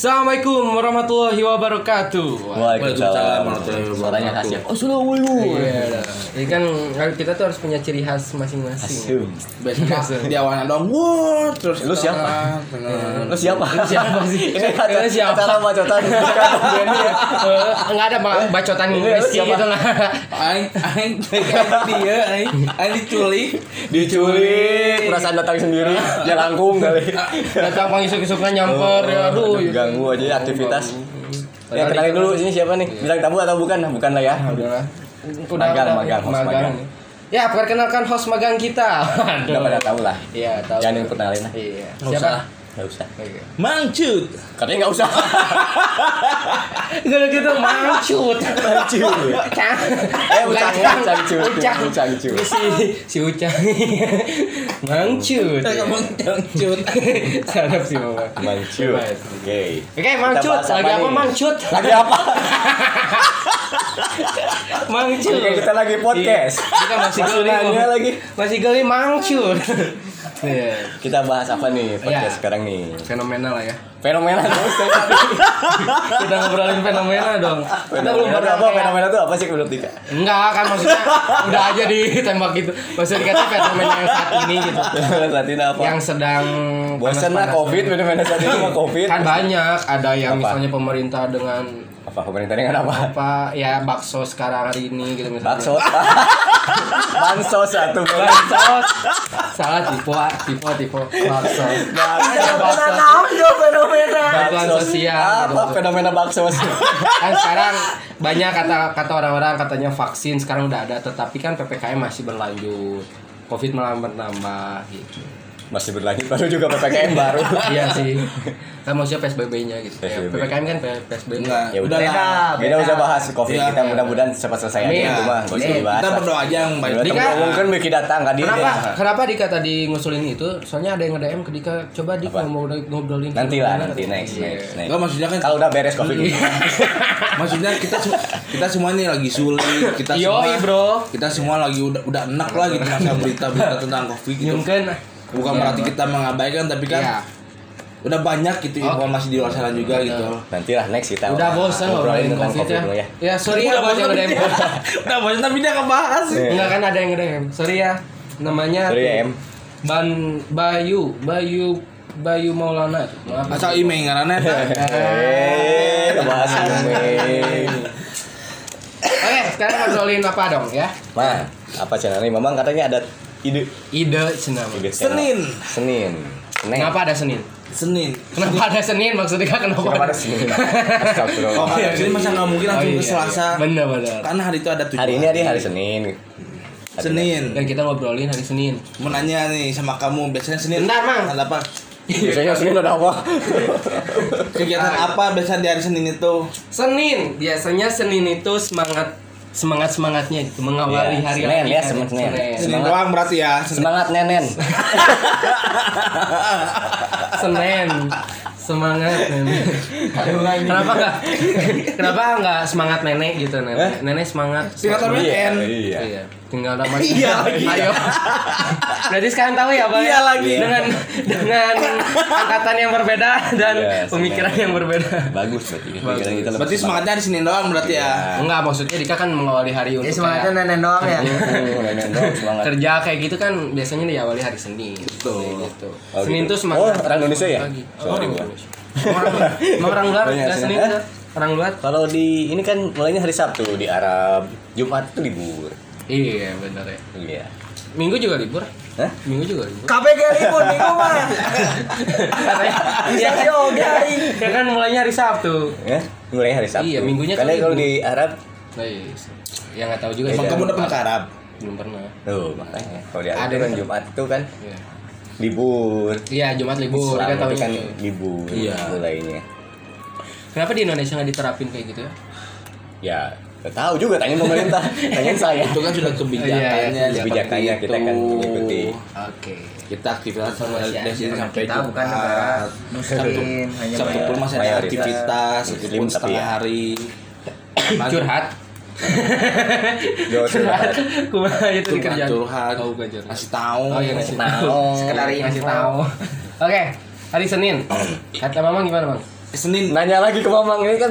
Assalamualaikum warahmatullahi wabarakatuh. Waalaikumsalam warahmatullahi Suaranya khas ya wabarakatuh. Assalamualaikum. Iya, ini kan kita tuh harus punya ciri khas masing-masing. Biasanya di awalnya dong, wah terus Lu siapa? tengah, tengah. Lu siapa? Lu siapa sih? Ini Lu siapa? acara bacotan Enggak ada ba- bacotan Rizky siapa? gitu lah. Aing, aing, aing dia, aing, aing diculik. Diculik Perasaan datang sendiri Ya langkung kali Datang pangisuk-isuknya nyamper ya aduh. Ganggu aja ya aktivitas Ya kenalin dulu sini siapa nih? Bilang tamu atau bukan? Bukan lah ya. Udahlah. Magang, magang, host magang. Ya, perkenalkan host magang kita. Udah pada tahu lah. Iya, tahu. Jangan yang kenalin lah. Iya. Siapa? Gak usah. Mangcut. Katanya gak usah. Kalau gitu mangcut. Mangcut. Eh, ucang, ucang. Ucang. Ucang, si si Ucang. mangcut. Mangcut. Sadap sih Mama. Mangcut. Oke. Oke, mangcut. Lagi apa mangcut? Lagi apa? Mangcut. Kita lagi podcast. Iya. Kita masih geli. Lagi. Masih geli mangcut. Iya. Kita bahas apa nih podcast Iya. sekarang nih? Fenomena lah ya. Fenomena terus. Kita ngobrolin fenomena dong. Kita belum Fenomena pernah apa? kayak- Fenomena itu apa sih menurut Dika? Enggak kan maksudnya udah aja ditembak gitu. Maksudnya dikata fenomena yang saat ini gitu. Saat ini apa? Yang sedang Bosan lah covid, fenomena saat ini mah covid. Kan banyak, ada yang Apa? misalnya pemerintah dengan Apa pemerintah dengan apa? apa ya bakso sekarang hari ini gitu misalnya. Bakso. Bansos satu Bansos. Salah tipe, tipe, tipe. Bakso. Ada bakso. fenomena. Bantuan sosial, Apa fenomena bakso? Kan sekarang banyak kata kata orang-orang katanya vaksin sekarang udah ada, tetapi kan ppkm masih berlanjut. Covid malah bertambah gitu. Masih berlanjut baru juga PPKM baru. iya sih. Kan maksudnya PSBB-nya gitu. Ya, PSBB. PPKM kan PSBB. Enggak, Ya udah udah lah. Kita usah bahas covid Iya. kita mudah-mudahan cepat selesai aja itu mah. Gak usah dibahas. Kita berdoa aja yang baik. Udah Dika. mungkin Miki datang kan dia. Kenapa? Kenapa Dika tadi ngusulin itu? Soalnya ada yang nge-DM ke Dika, coba Dik Apa? mau ngobrolin. Nanti lah, nanti next, Iya. next, next. Enggak maksudnya kan Kalau udah beres covid ini. maksudnya kita kita semua nih lagi sulit, kita semua bro. kita semua lagi udah udah enak lah gitu masa berita-berita tentang covid gitu. Mungkin Bukan Iya, berarti Bro. kita mengabaikan tapi kan Iya. udah banyak gitu Oke. informasi di luar sana juga gitu. Nanti lah next kita. Udah bosan ngobrolin tentang COVID ya. dulu ya. Ya sorry ya Udah buat yang bosan nge-DM. tapi- Udah bosan tapi dia ngebahas. Enggak kan ada yang nge-DM. Sorry ya. Namanya Sorry ya, Em. Ban Bayu, Bayu Bayu Maulana. Asal email ngarannya Eh, bahas ini. Oke, sekarang ngobrolin apa dong ya? Ma, apa channel ini? Memang katanya ada ide. Ide senam. ide. Senin. Senin. Senin. Kenapa ada Senin? Senin. Kenapa ada Senin? Maksudnya kenapa? Kenapa ada Senin? Astagfirullah. Kalau ada Senin masa nggak mungkin langsung Oh, ke iya, Selasa. iya. Bener bener. Karena hari itu ada tujuan. Hari ini hari hari Senin. Senin. Dan kita ngobrolin hari Senin. Mau nanya nih sama kamu biasanya Senin. Bentar, Mang. Ada apa? Biasanya Senin ada apa? Kegiatan apa biasanya di hari Senin itu? Senin biasanya Senin itu semangat semangat semangatnya gitu mengawali Iya, hari Senin ya. Senin, Senin. Senin Semangat. doang berarti ya. Senin. Semangat nenen. Senin semangat nenek. kenapa enggak kenapa enggak semangat nenek gitu nenek nenek semangat Singkatan Iya. N. Iya. Iya, tinggal nama Iya lagi. Ayo. Berarti sekarang tahu ya, Bang? Iya lagi. Dengan dengan angkatan yang berbeda dan Iya, pemikiran yang berbeda. Bagus berarti. Pikiran kita Berarti semangatnya di Senin doang berarti ya. Enggak, maksudnya Dika kan mengawali hari untuk Ya semangatnya kayak nenek doang ya. Nenen doang semangat. kerja kayak gitu kan biasanya diawali hari Senin. Betul. Gitu. Oh, Senin gitu. tuh semangat. Oh, orang Indonesia ya? Oh. Orang emang orang luar. Senin? Orang luar? Kalau di ini kan mulainya hari Sabtu di Arab, Jumat itu libur. Iya, benar ya. Iya. Minggu juga libur. Hah? Minggu juga libur. KPG libur minggu mah. Katanya, Bisa ya, sih oke hari. ya kan mulainya hari Sabtu. Ya, mulai hari Sabtu. Iya, minggunya kan Karena kalau di Arab Nah, iya. Ya nggak tahu juga Iya. Emang sih. kamu udah pernah ke Arab? Belum pernah. Tuh, makanya kalau di Arab Ada itu kan kan? Jumat itu kan Iya. libur. Iya, Jumat libur. Islam Kita tahu kan libur Iya. mulainya. Kenapa di Indonesia nggak diterapin kayak gitu ya? Ya, nggak tahu juga tanya pemerintah, tanyain saya. Itu kan sudah kebijakannya. Iya, iya. seperti Kebijakannya kita kan itu. mengikuti. Oke. Kita aktivitas sini aja. sampai Kita bukan Jumat. negara Sabtu, muslim, hanya Sabtu pun masih ada mayoritas aktivitas, muslim, meskipun tapi setengah ya. hari. Curhat. Yo, curhat. Kumaha itu di Curhat. Oh, bukan curhat. Kasih tahu. Oh, iya Nah, tahu. Sekedar ngasih info. tahu. Oke, hari Senin. Kata Mamang gimana, Bang? Senin. Nanya lagi ke Mamang ini kan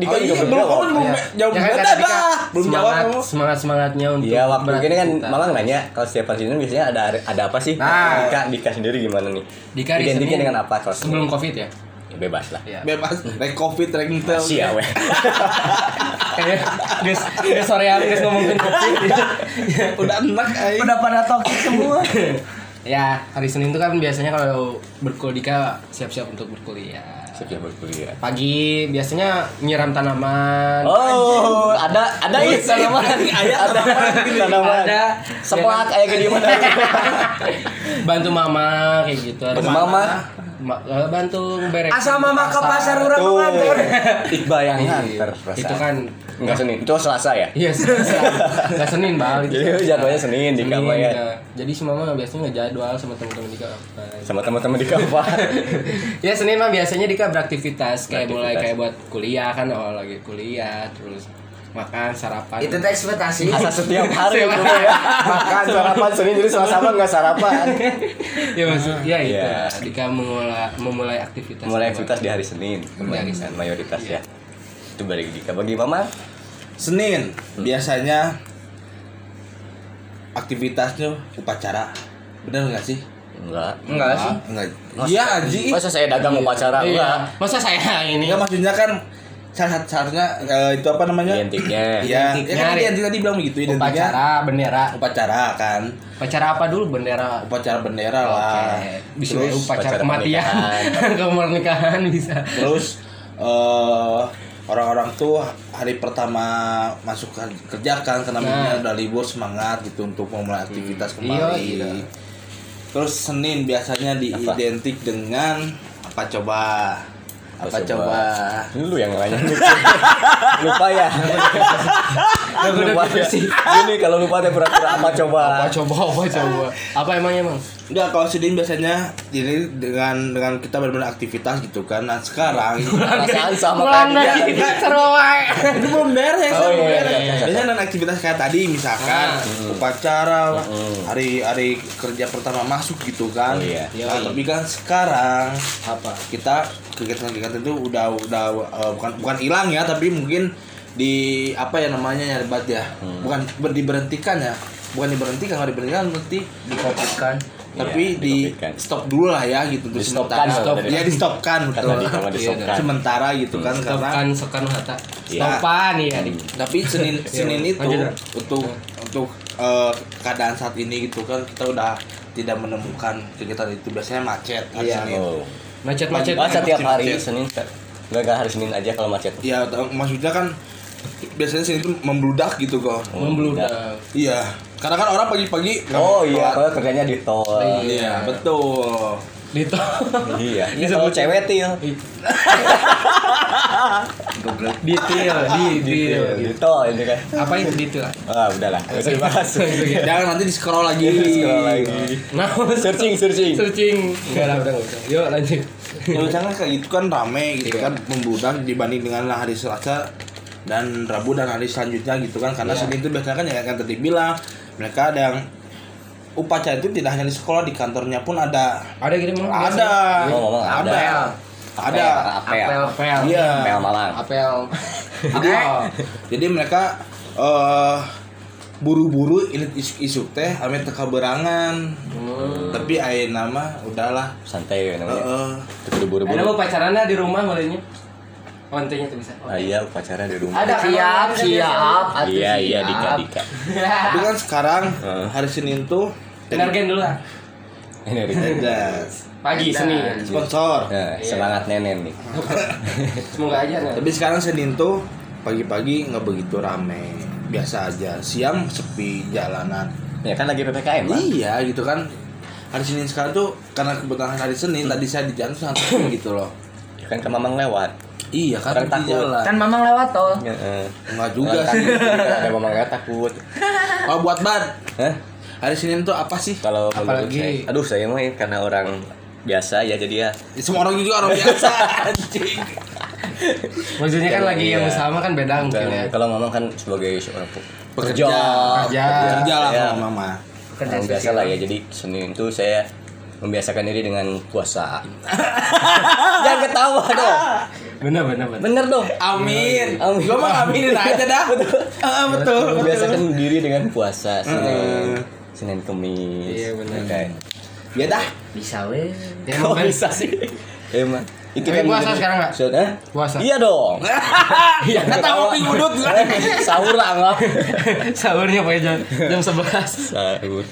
Dika Oh juga iya, belum belum jawab. Iya. jawab Ya kan kata Dika. Belum jawab semangat, kamu. semangat semangatnya untuk Iya, waktu ini kan. Mamang nanya kalau setiap hari Senin biasanya ada ada apa sih? Nah. Dika, Dika sendiri gimana nih? Dika hari Identiknya Senin dengan apa kalau sebelum Senin? covid ya Ya, bebas lah. Iya. Bebas. Rek covid, rek ngetel. Masih ya, weh. Guys, guys sorean guys ngomongin covid. Udah enak ay. Udah pada toxic semua. ya hari Senin itu kan biasanya kalau berkuliah siap-siap untuk berkuliah. Siap berkuliah. Pagi biasanya nyiram tanaman. Oh, ada ada ini tanaman. Ada tanaman. Ada. Seplak kayak gini mana? bantu mama kayak gitu. Ada Bantu mama? Ma- eh, bantu beres. Asa mama ke pasar urang Tuh. mengantar. Iqbal yang nganter. Itu kan enggak Senin, itu Selasa ya? Iya, nggak Senin bang. Jadi jadwalnya Senin di Senin, kamar ya. ya. Jadi si mama biasanya ngejadwal sama teman-teman Dika. apa. Sama teman-teman di kamar. ya Senin mah biasanya Dika beraktivitas kayak mulai kayak buat kuliah kan awal lagi kuliah terus makan sarapan. Itu teh ekspektasi. Asa setiap hari gitu ya. Makan sarapan Senin jadi Selasa mah enggak sarapan. ya maksud ya itu. Iya. Dika memulai memulai aktivitas. Mulai aktivitas di hari Senin, hari Senin. mayoritas Iya. ya. Itu balik Dika bagi Mama. Senin biasanya aktivitasnya upacara. Bener nggak sih? Enggak. Enggak sih. Enggak. Iya Aji. Masa saya dagang upacara Iya. enggak? Masa saya ini Enggak maksudnya kan salah seharusnya eh, itu apa namanya? Identiknya. Iya, ya kan identik tadi bilang begitu identiknya. upacara bendera. Upacara kan. Upacara apa dulu bendera? Upacara bendera lah. Oke. Bisa Terus upacara upacara kematian, kemerdekaan bisa. terus eh orang-orang tuh hari pertama masuk ke- kerja kan karena Nah. mungkin udah libur semangat gitu untuk memulai aktivitas Iya, kembali. iya. Terus Senin biasanya diidentik dengan apa coba? Apa coba? Lu yang nanya lupa ya. lupa ya. Ini kalau lupa teh pura-pura apa coba? Apa coba, apa coba? Apa emangnya emang? Enggak kalau Senin biasanya ini dengan dengan kita benar-benar aktivitas gitu kan. Nah sekarang Perasaan sama tadi. dari seru wae. itu belum beres, Oh, iya, iya, iya. Biasanya dengan aktivitas kayak tadi misalkan upacara lah, hari hari kerja pertama masuk gitu kan. Oh, iya. Nah, tapi kan sekarang Apa? kita kegiatan-kegiatan itu udah udah eh, bukan bukan hilang ya, tapi mungkin di apa ya namanya ya debat ya. Bukan ber, diberhentikan ya. Bukan diberhentikan, kalau diberhentikan berarti Dikopikan. Tapi Iya, di stop dulu lah ya gitu untuk Di-stopkan sementara. kalau Ya di stopkan betul. Kata di kamar di Iya, stopkan. Sementara gitu kan karena Stopkan Soekarno Hatta. Iya. Stopan ya. tapi Senin Senin itu untuk untuk eh, keadaan saat ini gitu kan kita udah tidak menemukan kegiatan itu biasanya macet hari Iya. Senin. Oh. Macet-macet. Masa tiap hari Macet. Senin Enggak enggak hari Senin aja kalau macet. Iya, t- maksudnya kan biasanya Senin itu membludak gitu kok. Membludak. Iya, karena kan orang pagi-pagi Oh iya, kalau kerjanya di tol. Iya, betul. Dito. Iya, iya kalau cewek til. Detail, detail. Di tol ini kan. Apa itu detail? Ah, udahlah. Enggak usah dibahas. Jangan nanti di scroll lagi. Scroll lagi. Nah, Searching, searching. searching. Enggak lah, udah enggak usah. Yuk lanjut. Ya misalnya kayak gitu kan rame gitu Iya. kan membludak dibanding dengan hari Selasa dan Rabu dan hari selanjutnya gitu kan karena Iya. Senin itu biasanya kan yang kan tadi bilang mereka ada yang upacara itu tidak hanya di sekolah di kantornya pun ada Ada gitu ada ngomong ada. ada ada Apel. Apel, apel. Iya. Apel Malang. Apel. jadi jadi mereka eh buru-buru ini isu, isu teh ame teka berangan Hmm. tapi ayeuna nama udahlah Santai ya namanya. Heeh. Itu buru-buru. Pacarannya di rumah Kontenya tuh bisa. Ah, iya, upacara di rumah. Ada Siap, siap. atuh Iya, iya, siap. Dika, Dika. tapi kan sekarang hari Senin tuh Energen dulu lah. Ada Pagi Senin. sponsor Nah, semangat nenen nih. Semoga aja. Tapi sekarang Senin tuh pagi-pagi nggak begitu rame, biasa aja. Siang sepi jalanan. Ya kan lagi PPKM, Bang. Iya gitu kan. hari Senin sekarang tuh karena kebetulan hari Senin tadi saya di jalan sangat sepi gitu loh. Ya kan ke mamang lewat. Iya kan Orang takut. jalan. Kan mamang lewat tol. Ya, eh. Enggak juga Orang sih. Ada mamang nggak takut. Kalau buat ban Hah? hari Senin tuh apa sih? Kalau Apalagi- saya, aduh saya mah karena orang biasa ya jadi ya Semua orang juga orang biasa anjing. Maksudnya kan lagi yang Iya. sama kan beda mungkin ya. kalau mamang kan sebagai seorang pe- Pekerja. Pekerja. Kerja lah Ya. sama mama. Kerja Orang biasa lah ya jadi Senin itu saya membiasakan diri dengan puasa jangan ketawa dong Bener bener bener. bener dong Amin. Amin. Gua mah aminin aja dah. Ah, betul. membiasakan betul. diri dengan puasa Senin Senin Kemis Iya, bener. Kayak, Ya dah. Bisa weh. Ya, kok kan- bisa sih emang itu Tapi puasa sekarang nggak? Hah? Puasa. iya dong Iya, kata ngopi ngudut sahur lah nggak Sahurnya pakai jam jam 11. sahur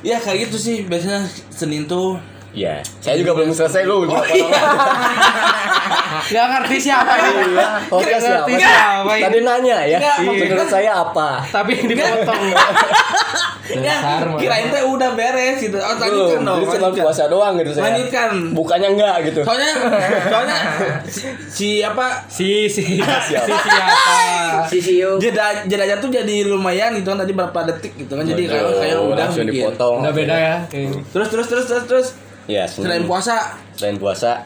Ya kayak gitu sih biasanya Senin tuh Iya, saya juga belum selesai lu. Oh, iya. Gak ngerti siapa ini. Iya, oke Nggak siapa? ngerti siapa ini. Tadi nanya ya, menurut saya apa? Tapi dipotong. ya, kirain teh udah beres gitu. Oh, lanjutkan Belum, dong. jadi cuma puasa doang gitu saya. Lanjutkan. Bukannya enggak gitu. Soalnya soalnya si, si apa Si si Siapa? si siapa? Si Siu. jeda jedanya tuh jadi lumayan gitu kan tadi berapa detik gitu kan jadi kayak kayak udah mungkin. dipotong. Udah beda ya. Terus terus terus terus terus Ya, Senin- selain puasa Selain puasa,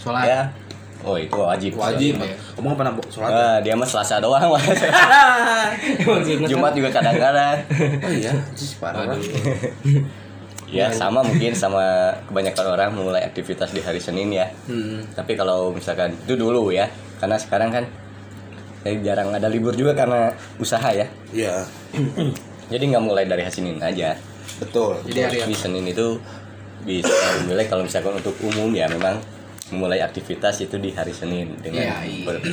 Sholat. ya. Oh, itu wajib. wajib. Iya. Kamu nggak pernah sholat? Ah, dia mah Selasa doang. Jumat juga kadang-kadang. Oh iya, sih parah. Ya, sama mungkin sama kebanyakan orang mulai aktivitas di hari Senin ya. Hmm. Tapi kalau misalkan itu dulu ya, karena sekarang kan saya jarang ada libur juga karena usaha ya. Iya, Jadi nggak mulai dari hari Senin aja. betul. Jadi hari Senin itu bisa mulai kalau misalkan untuk umum ya memang memulai aktivitas itu di hari Senin dengan Iya, iya. ber-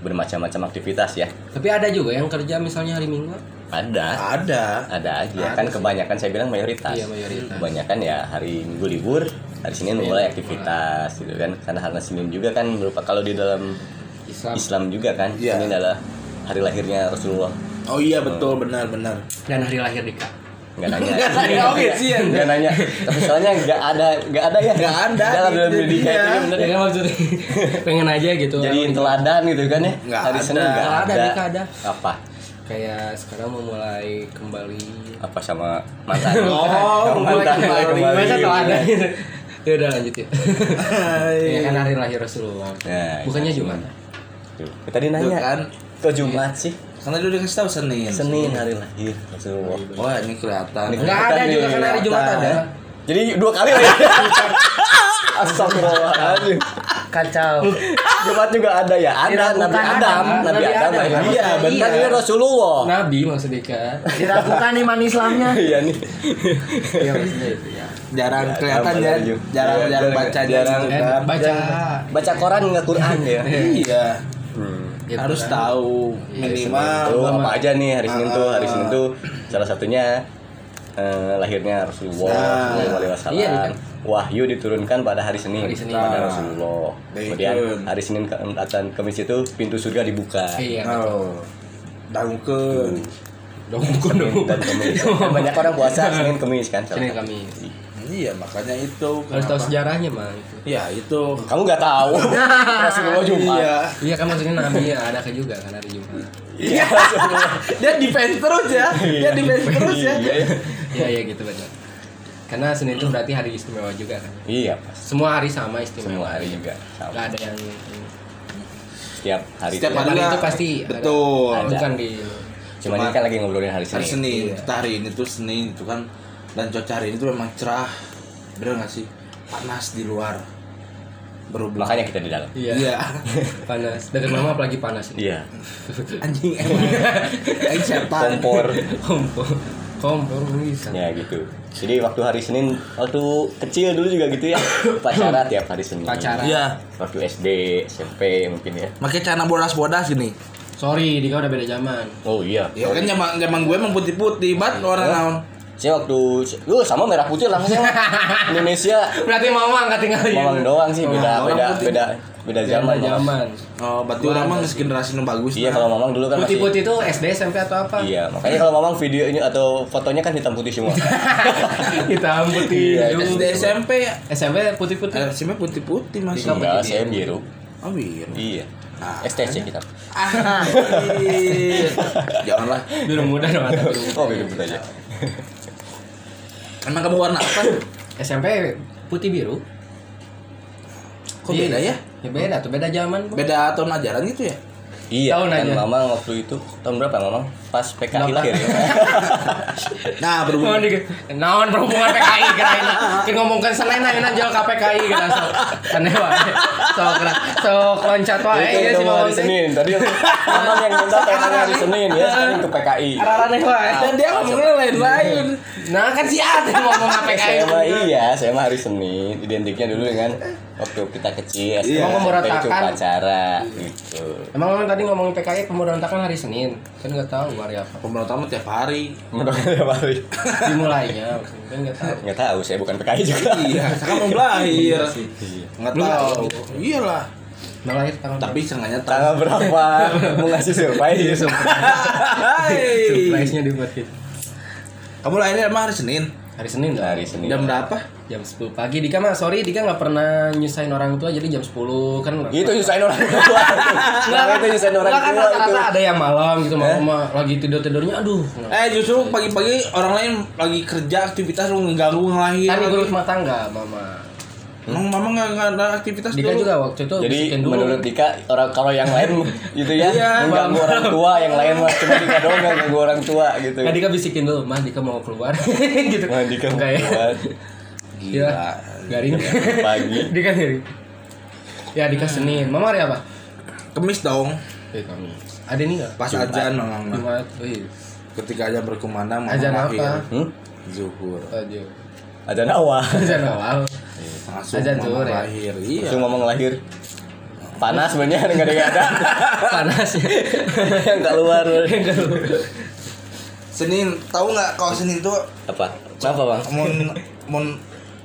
bermacam-macam aktivitas ya. Tapi ada juga yang kerja misalnya hari Minggu. Ada, Ada. ada aja. Ada kan sih. kebanyakan saya bilang mayoritas. Iya, mayoritas. Kebanyakan ya hari Minggu libur, hari Senin Senin mulai mulai. aktivitas gitu kan. Karena hari Senin juga kan berupa kalau di dalam Islam. Islam juga kan, Iya. Senin adalah hari lahirnya Rasulullah. Oh iya betul benar benar. Dan hari lahir Dika. Nggak nanya. Nggak nanya, ya. Nggak. Tapi soalnya nggak ada, nggak ada ya. Nggak ada, Dalam dalam pendidikan iya. itu bener Ya ya. kan maksudnya pengen aja gitu. Jadi teladan gitu kan ya. Nggak hari ada. Nggak Nggak ada. ada, Dika, ada. Apa? kayak sekarang mau mulai kembali. Apa sama mantan? Oh, mulai Mantan, mulai kembali. kembali. Masa teladan gitu. Ya udah lanjut ya. Iya. Ya kan hari lahir Rasulullah. Nah, Bukannya itu Jumat. Tuh. Tadi nanya kan. Kok Jumat sih? Karena dia udah kasih tahu Senin. Senin hari lahir Rasulullah. Wah ini kelihatan. Ini Enggak ada juga kan hari Jumat ada. Jadi dua kali lah ya. Astagfirullahaladzim. Kacau. Jumat juga ada ya. Ada Nabi ada. Adam, Nabi Nabi Adam. Adam. lahir. Iya, benar. Kan ini Rasulullah. Nabi maksudnya kan. Diragukan iman Islamnya. Iya nih. Iya maksudnya itu ya. Jarang Ya, kelihatan ya. Jarang Iya, jarang jarang- baca jarang. Eh, baca. Baca koran nggak Quran ya. Iya. Hmm. Ya, Harus Quran. tahu Iya, minimal. Tuh apa aja nih hari Senin tuh? Hari Ah. Senin tuh salah satunya eh, lahirnya Rasulullah Nah. Sallallahu Alaihi Wasallam. Iya, kan? Wahyu diturunkan pada hari Senin, Hari Senin. pada Nah. Rasulullah. Kemudian hari Senin ke- dan Kamis itu pintu surga dibuka. Iya. Oh. Dangukeun. Dong. Dan Kamis. Kan banyak orang puasa Senin Kamis kan. Senin satu. Iya, makanya itu. Harus tahu sejarahnya mah itu. Ya, itu. Kamu nggak tahu Rasulullah Jumat. Iya. Iya kan maksudnya Nabi ya ada ke juga kan hari Jumat. Iya. Dia defense terus ya. Dia defense terus ya. Iya, iya. Iya iya gitu benar. Karena Senin itu berarti hari istimewa juga kan. Iya, pas. Semua hari sama istimewa. Semua hari juga. Gak Sama. ada yang Setiap hari. Setiap itu. hari Hari itu pasti. Betul. Ada. bukan di Cuman ini kan lagi ngobrolin hari Hari Senin. Senin. Iya. Kita hari ini tuh Senin itu kan dan cuaca hari ini tuh memang cerah. Bener gak sih? Panas di luar. Berhubung. Makanya kita di dalam. Iya. Iya. Panas. Dekat mama apalagi panas ini. Iya. Anjing emang. Anjing setan. Kompor. Kompor. Kompor bisa. Ya gitu. Jadi waktu hari Senin, waktu kecil dulu juga gitu ya, pacaran tiap hari Senin. Pacaran. Iya. Waktu SD, SMP mungkin ya. Pakai celana bodas-bodas gini. Sorry, Dika udah beda zaman. Oh iya. Ya kan zaman zaman gue emang putih-putih banget orang naon. Saya waktu, lu sama merah putih langsung Indonesia. Berarti mama angkat tinggal Mamang doang sih beda beda putih. beda beda zaman Beda Mam. zaman. Oh, berarti orang mah generasi nu bagus. iya nah. kalau mamang dulu kan masih Putih-putih itu SD SMP atau apa? iya makanya kalau mamang videonya atau fotonya kan hitam putih semua Hitam putih. Iya. SD SMP ya. SMP putih-putih. Eh, SMP putih-putih masih. Dika enggak putih saya biru. biru Oh, biru. iya Ah. STC kita Ah, iya. Janganlah. Biru muda dong oh biru biru aja Emang kamu warna apa? SMP putih biru. Kok beda ya? Ya beda tuh, beda zaman. Beda tahun ajaran gitu ya? Iya Tahun kan aja. mamang waktu itu tahun berapa mamang pas PKI lahir. Ya Nah, berhubung di naon perhubungan PKI kirain kita ngomongkan Senin aja jual ke PKI kira so. Aneh wae. So kira so loncat wae. Ya si ngomong hari Mamang. Senin. tadi mamang yang minta temanya hari Senin ya sekarang ke PKI aneh wae. Dan dia ngomongnya lain-lain. nah kan si Ate ngomong ke PKI saya mah iya saya mah hari Senin. Identiknya dulu dengan waktu kita kecil Iya. Itu Pemberontakan. upacara gitu emang Mamang tadi ngomongin PKI pemberontakan hari Senin kan nggak tahu hari apa Pemberontakan mah tiap hari. Mudah tiap hari dimulainya kan nggak tahu nggak tahu saya bukan PKI juga Iya, sekarang mau lahir. Enggak Belum tahu. Iyalah. lahir tanggal Tapi sengaja tanggal berapa mau ngasih surprise Hai. surprise-nya dibuat gitu Kamu lahirnya emang hari Senin? hari Senin dong. hari Senin Jam berapa? Jam 10 pagi. Dika mah sorry Dika nggak pernah nyusahin orang tua jadi jam 10 kan itu nyusahin orang tua. Nggak, itu nyusahin orang Nggak, kan tua itu rata-rata ada yang malam gitu Eh? malam mah lagi tidur tidurnya aduh. Eh justru pagi-pagi orang lain lagi kerja aktivitas lu ngeganggu ngelahir. kan ibu lagi. rumah tangga mama. Emang mama nggak nggak ada aktivitas Dika dulu? juga waktu itu jadi dulu. menurut Dika orang kalau yang lain gitu ya Iya, mengganggu orang tua yang lain mah cuma Dika doang yang ganggu orang tua gitu. Nah, Dika bisikin dulu, mah Dika mau keluar. Gitu. Nah, Dika mau Enggak ya. keluar. Iya. Garing. pagi Dika garing. Ya Dika Senin. Mama hari apa? Kemis dong. Eh kami. Ada nih enggak? Pas ajan memang. Jumat. Oh, iya. Ketika ajan berkumandang mama Ajan apa? hmm? Zuhur. Aja. ada nawa Ajan awal. Langsung Ajan mama zuhur ya? lahir. Iya. langsung ngomong lahir panas sebenarnya nggak ada nggak ada Panas ya. yang keluar Senin tahu nggak kalau Senin tuh apa kenapa bang mun mun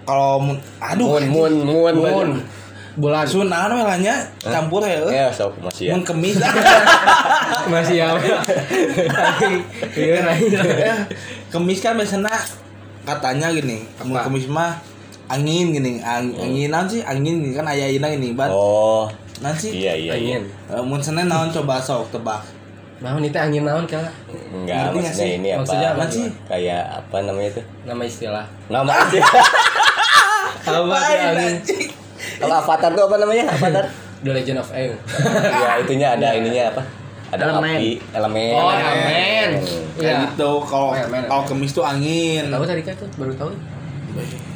kalau mun aduh mun mun mun Mun. Bulan. Sunan welanya campur ya. eh. ya sok masih ya Mun kemis Masih ya. Iya, Ya, kemis kan biasanya katanya gini, mun kemis mah angin gini, ang, anginan sih angin gini kan aya ina gini, bat. oh Nanti iya iya iya Angin. Eh, mun Senin naon coba sok tebak. Naon itu angin naon kala? enggak maksudnya ini apa Maksudnya apa sih? kayak apa namanya itu Nama istilah. nama aja Apa kalau avatar tuh apa namanya avatar The Legend of Aang. ya itunya ada ininya apa ada Elemen. api elemen Oh, elemen. Kayak Iya. gitu kalau Oh, ya, men. kalau kemis tuh angin. Tahu tadi kan tuh baru tahu.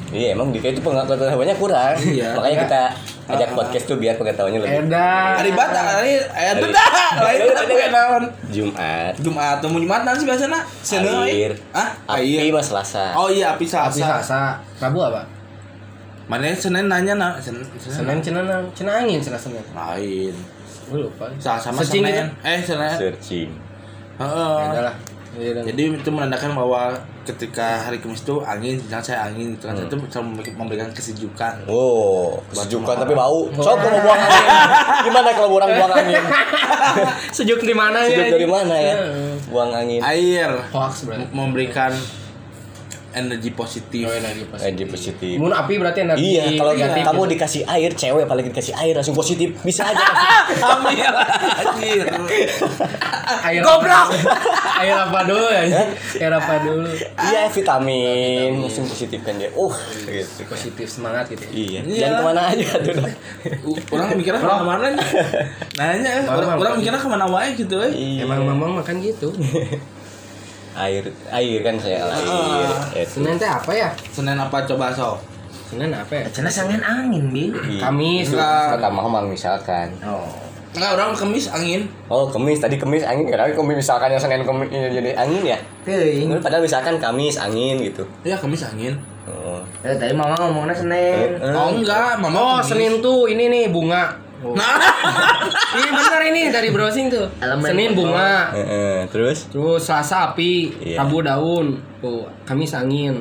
iya emang Dika itu pengetahuannya kurang Iya. makanya kita ajak Ah, ah. podcast tuh biar pengetahuannya lebih Edan. Hari bata hari eh Hari- dah. Lain apa ya naon? Jumat Jumat temu Jumat nanti biasanya Senin air Ah, api air. mas Selasa Oh iya api Selasa. Selasa. Rabu apa? Mana Senin nanya nah Senin Senin cina nang cina angin cina Senin. lain. Gue lupa. Selasa sama Searching Senin. gitu. Eh Senin. searching Heeh. Ya udah lah. Jadi itu menandakan bahwa ketika hari Kamis itu angin, sedang saya angin gitu kan. Itu bisa memberi- memberikan kesejukan. Oh, sejukan tapi bau. Oh. Sob kalau buang angin. Gimana kalau orang buang angin? Sejuk di mana ya? Sejuk dari mana ya? Buang angin. Air Hoax berarti. memberikan energi positif. Oh, energi positif. Energi positif. Mun api berarti energi Iya, kalau negatif kamu gitu. dikasih air, cewek apalagi dikasih air langsung positif, bisa aja. Amin. Anjir. air goblok. air apa dulu ya? Air apa dulu? Iya, vitamin, langsung positif kan dia. Uh, gitu. Positif semangat gitu. Iya, Iya. jangan ke mana aja tuh. Orang mikirnya ke mana mana nih? Nanya, orang, orang mikirnya ke mana wae gitu eh. Iya. Emang mamang makan gitu. air, air kan saya air. Itu. Senin teh apa ya? Senin apa coba sok? Senin apa ya? Sangen angin, Bi. Iya. Kamis. Enggak. Kata mamang misalkan. Oh. Enggak, orang kemis angin. Oh, kemis tadi kemis angin karena kemis misalkan yang Senin kemis ini jadi angin ya. Teuing. Padahal misalkan Kamis angin gitu. Iya, kemis angin. Oh. Eh, tadi mama ngomongnya Senin. Eh, Oh enggak, mama Oh, kemis. Senin tuh ini nih bunga. Oh. Nah, Iya benar ini dari browsing tuh. Elemen. Senin bunga. Eh, eh, terus Terus Selasa api, Iya. Rabu daun, oh, Kamis angin.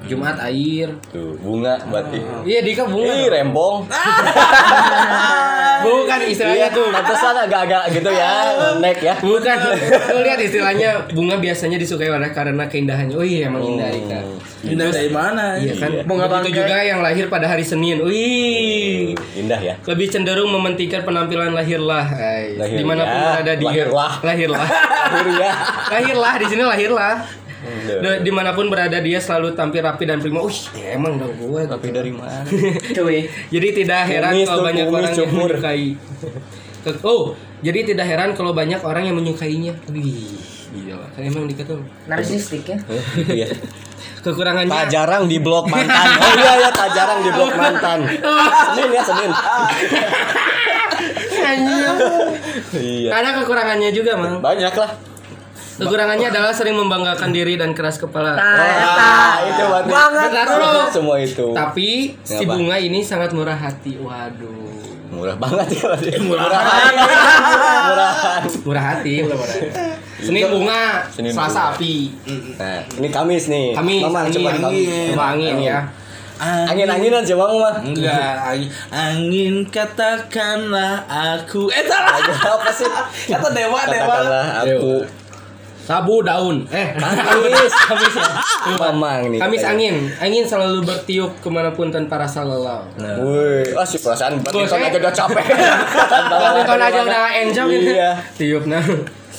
Oh. Jumat air. Tuh, bunga berarti. Iya, Dika bunga. Ih, rempong. Bukan istilahnya Iya, tuh. pantesan agak-agak gitu ya, nek ya. Bukan, lu lihat istilahnya bunga biasanya disukai orang karena keindahannya. Oh iya emang indah Dika. Indah dari mana? Iya kan. Bunga Begitu bangkai. juga yang lahir pada hari Senin. Wih. Indah ya. Lebih cenderung mementingkan penampilan lahirlah. Ay, Lahir Di mana pun ya. berada dia. Lahirlah. Lahirlah. Akhir ya. lahirlah di sini lahirlah. Udah. Da- di mana pun berada dia selalu tampil rapi dan prima. Wih, ya emang dong gue. Tapi dari mana? Cuy. Jadi tidak heran Kumis kalau banyak kumis, orang yang menyukai. Oh, jadi tidak heran kalau banyak orang yang menyukainya. Wih, gila. Kan emang dikata Narsistik ya. Iya. kekurangannya. Tak jarang di blok mantan. Oh iya ya, tak jarang di blok mantan. Senin ya, Senin. Iya. Ada kekurangannya juga, Mang. Banyak lah. Kekurangannya adalah sering membanggakan diri dan keras kepala. Nah. Ah, itu. Banget, bro. Semua itu. Tapi si Kenapa? bunga ini sangat murah hati. Waduh. Murah banget ya berarti. Murahan. Murahan. Murah hati, murah murah. Senin bunga, Senin Selasa bunga. api. Nah, ini Kamis nih. Kami Mamang angin, coba angin. Coba angin ya. Angin-anginan sih Mang mah. Enggak, angin, angin katakanlah aku. Eh salah. Apa sih? Kata dewa dewa. Katakanlah aku Sabu daun. Eh, Kamis. Kamis ya. Mamang nih. Kamis angin. Angin selalu bertiup ke mana pun tanpa rasa lelah. Wih, ah si perasaan saya- aja udah capek. Badminton aja udah enjoy gitu. Iya. Tiup nah.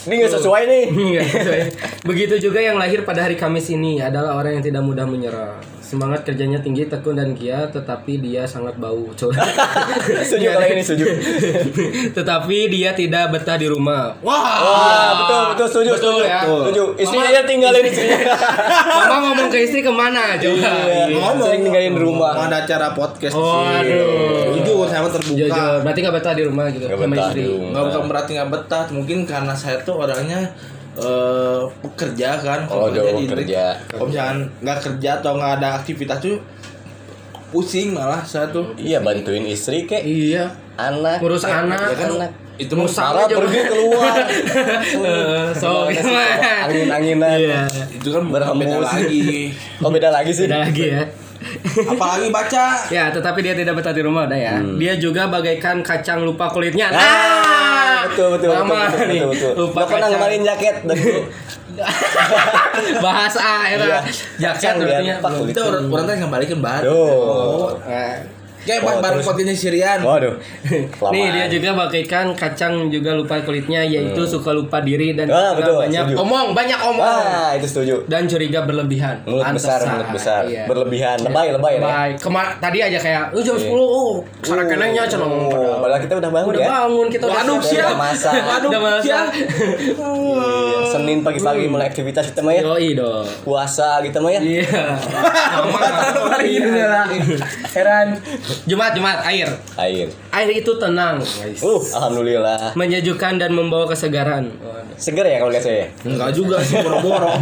Ini nggak sesuai nih. Sesuai. Begitu juga yang lahir pada hari Kamis ini adalah orang yang tidak mudah menyerah. Semangat kerjanya tinggi, tekun dan giat, tetapi dia sangat bau. Coba. Setuju kalau ini setuju. tetapi dia tidak betah di rumah. Wah, Wah, betul betul setuju Betul setuju. ya. Setuju. Istrinya Mama- dia tinggalin istrinya. Mama ngomong ke istri ke mana? Coba. Iya. Sering tinggalin di rumah. Ada acara podcast. Oh, aduh. Jujur, saya terbuka. Jujur, berarti nggak betah di rumah gitu Nggak sama betah istri. di rumah. Nggak bukan berarti nggak betah, mungkin karena saya tuh orangnya eh pekerja kan. Oh, Kalau jauh di- kerja. Kalau misalkan nggak kerja atau nggak ada aktivitas tuh pusing malah saya tuh. Iya bantuin istri kek Iya. anak Ngurus anak, Ya kan, anak. itu mah Sarah pergi keluar. Eh, so gimana? Angin-anginan. Iya. itu kan Berhembus. lagi. Oh beda lagi sih. Beda lagi ya. Apalagi baca. Ya, tetapi dia tidak betah di rumah udah ya. Dia juga bagaikan kacang lupa kulitnya. Hmm. Ah, betul betul betul Lama betul nih. betul. betul. Lupa Lo kacang. ngemarin jaket dan Bahasa era Iya. jaket berarti dia ya. Itu orang teh ngembalikan baru. Tuh. Kayak Oh, baru terus. pot ini Sirian. Waduh. Nih Kelamaan. dia juga bagaikan kacang juga lupa kulitnya yaitu suka lupa diri dan Ah, betul, banyak setuju. omong, banyak omong Wah, itu setuju. dan curiga berlebihan. Mulut besar, Pantesan, mulut besar. iya. Berlebihan, lebay, lebay ya. Baik. Kemar tadi aja kayak, "Oh, jam 10, oh, ke sana kenanya cenah ngomong Oh, padahal." kita udah bangun Udah ya. bangun kita udah Waduh, siap. siap. Udah masak. Waduh, Udah masak. siap. Iya, Senin pagi-pagi mulai aktivitas kita mah ya. Yoi dong. Puasa gitu mah ya. Iya. Heran. Jumat, Jumat, air. Air. Air itu tenang, guys. Uh, alhamdulillah. Menyejukkan dan membawa kesegaran. Seger ya kalau lihat saya. Enggak juga sih boro-boro.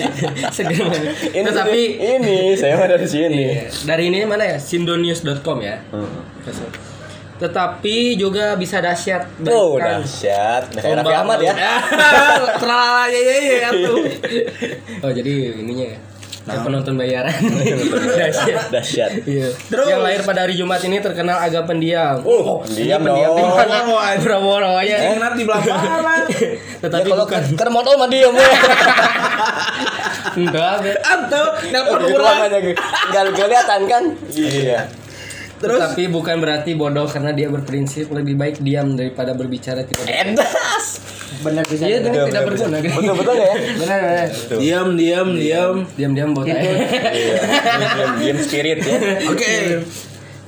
Segar. Ini Tetapi ini saya mah dari sini. Iya. dari ini mana ya? Sindonews.com ya. Hmm. Tetapi juga bisa dahsyat. Oh, dahsyat. Kayak Raffi Ahmad ya. Terlalu ya ya ya tuh. Oh, jadi ininya ya. Nah. Penonton bayaran. dahsyat. Dahsyat. Iya. Yang lahir pada hari Jumat ini terkenal agak pendiam. Oh, diam pendiam di dong. mana? Boro-boro aja. Yang nanti belakang. Ya Tetapi kalau bukan ke modal mah diam enggak. Antuh, nelpon kurang. aja Enggak kelihatan kan? Iya. Terus Tapi bukan berarti bodoh karena dia berprinsip lebih baik diam daripada berbicara tidak. Edas. Benar bisa. Iya, Betul, tidak betul, berguna. Betul betul ya? Benar benar. diam diam diam. Botai. Iya. Diam diam spirit ya. Oke.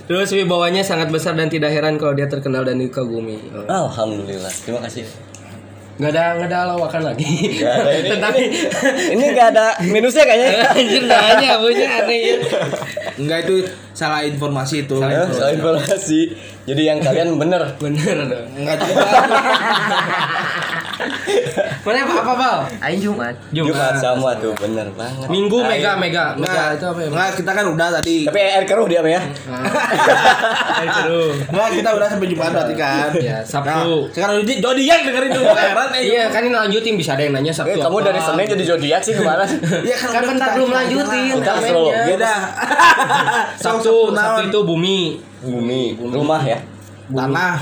Terus wibawanya sangat besar dan tidak heran kalau dia terkenal dan dikagumi. Oh. Alhamdulillah. Terima kasih. Nggak ada nggak ada lawakan lagi. Nggak ada ini. Tetapi Ini enggak ada minusnya kayaknya. anjir nanya punya aneh ya. Enggak itu salah informasi itu. Ya, soal informasi. Jadi yang kalian bener. Bener dong. Enggak juga. Mana apa apa bal? Aing Jumat. Jumat sama tuh bener banget. Minggu mega mega mega itu apa ya? Enggak, kita kan udah tadi. Tapi air keruh dia ya. Air keruh. Enggak, kita udah sampai Jumat berarti kan. Ya, Sabtu. Nah, sekarang jadi yang dengerin dulu heran eh. Iya kan ini lanjutin bisa ada yang nanya Sabtu. Eh, kamu dari Senin jadi zodiak sih gimana sih? Iya Kan udah bentar kita- belum kita lanjutin komennya. slow. Ya udah. Sabtu Sabtu itu bumi. Bumi, rumah ya. Tanah.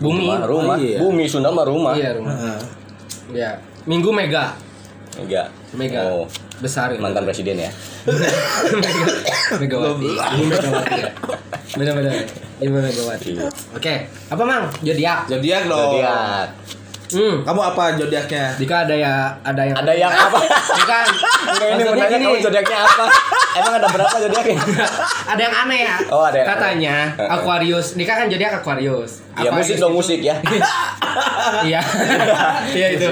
Bumi. Rumah, rumah. Oh, iya. Bumi Sunda mah rumah. Iya rumah. Heeh. Ya. Minggu mega. Enggak. Mega. Oh, Besar ya. mantan presiden ya. Megawati. Ini Megawati ya. Benar-benar. Ini Megawati. Iya. Oke, apa Mang? Zodiak. Zodiak dong. Zodiak. Hmm. Kamu apa zodiaknya? Dika ada ya ada yang Ada yang apa? Enggak ini menanya kamu zodiaknya apa? Emang ada berapa zodiaknya? ada yang aneh ya. Oh, ada yang Katanya aneh. Aquarius. Dika kan zodiak Aquarius. Ya musik Aquarius dong itu- musik ya. Iya. Iya itu.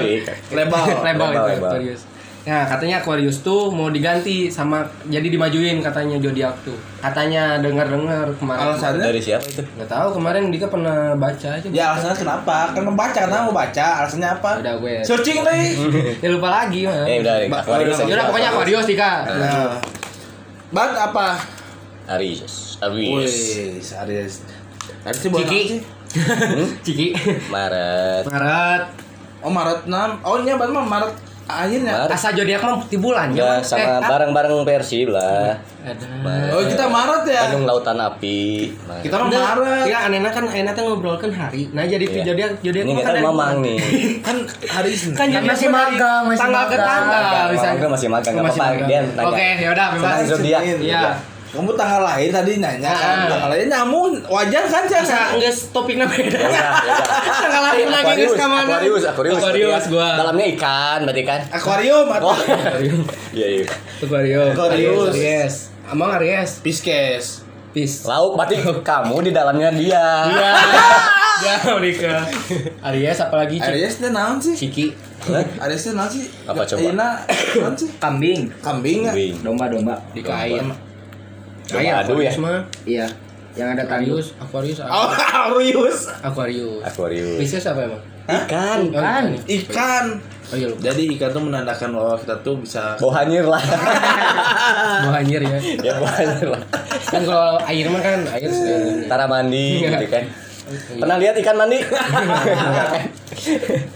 Label Label, itu. Aquarius. Nah, katanya Aquarius tuh mau diganti sama jadi dimajuin katanya zodiak tuh. Katanya dengar-dengar kemarin. Alasannya? Dari siapa itu? Nggak tahu kemarin Dika pernah baca aja. Ya alasannya kenapa? Kan membaca karena mau baca. Alasannya apa? Udah gue. Searching nih. Ya lupa lagi. Ya udah Aquarius. Ya udah pokoknya Aquarius Dika. Nah. Ban apa? Aries. Aries. Wih, Aries. Aries sih bulan Ciki. Ciki. Maret. Maret. Oh Maret 6. Oh ini ban mah Maret akhirnya. Maret. Asa zodiak mah bulan Ya Mang. sama Eh, ah. bareng-bareng Persib lah. Ada. Oh kita Maret ya. Bandung Lautan Api. Maret. Kita mah Maret. Ya anehnya kan enak tuh ngobrolkan hari. Nah jadi Iya. zodiak zodiak Ini kita dari mamang nih. Kan hari Senin. Kan Kan zodiak masih magang, masih tanggal ke tanggal bisa. masih magang, nggak Masih apa-apa. Dia. Oke, ya udah bebas. Zodiak. Iya. Kamu tanggal lahir tadi nanya kan. Ah. Tanggal lahir nyamuk wajar kan sih? Bisa enggak topiknya beda. Ya. Tanggal lahir lagi ka mana? Aquarius, Aquarius, Aquarius gua. Dalamnya ikan, berarti kan? Akuarium atau Oh, iya iya. Aquarius. Aquarius. Aries. Amang Aries. Pisces. Peace. Lauk berarti kamu di dalamnya dia. Iya. Jauh Dika. Aries apalagi Cik? Aries teh naon sih? Ciki. Aries teh naon sih? Apa coba? Ayeuna naon sih? Kambing. Kambing ya? Wing. Domba-domba. Dika air. Domba Air adu ya? Mah. Iya. Yang ada. Aquarius, Aquarius. Oh, Aquarius. Aquarius. Aquarius. Pisces apa emang? Ikan. Ikan. Ikan. Oh iya lupa. Jadi ikan tuh menandakan bahwa kita tuh bisa Bau hanyir lah. Mau anjir ya. ya bau hanyir lah. Kan kalau air mah kan air. Tara mandi Iya. gitu kan. Pernah lihat ikan mandi?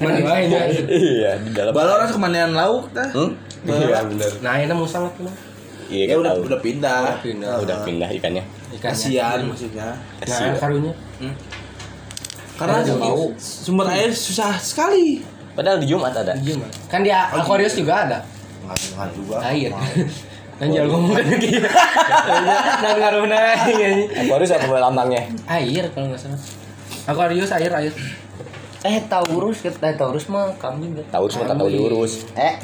Mandi nya. iya, di dalam. balon kemanian lauk dah. Hmm? Iya, benar. Nah, ini mau sangat tuh. Iya, Ya udah tahu. udah pindah. pindah. Ah, udah pindah ikannya. Kasihan maksudnya. Nah, Kasihan. karunya. Karena Karena bau. sumber air susah sekali. Padahal di Jumat ada. Iya, Mas. Kan di Aquarius juga ada Enggak juga. air. Dan jangan ngomong kan lagi. Nah, ngaruna ini. Aquarius apa lambangnya? Air kalau nggak salah. Aquarius air air. Eh Taurus, eh Taurus mah kambing. kan? Tahu semua tak tahu diurus. Eh,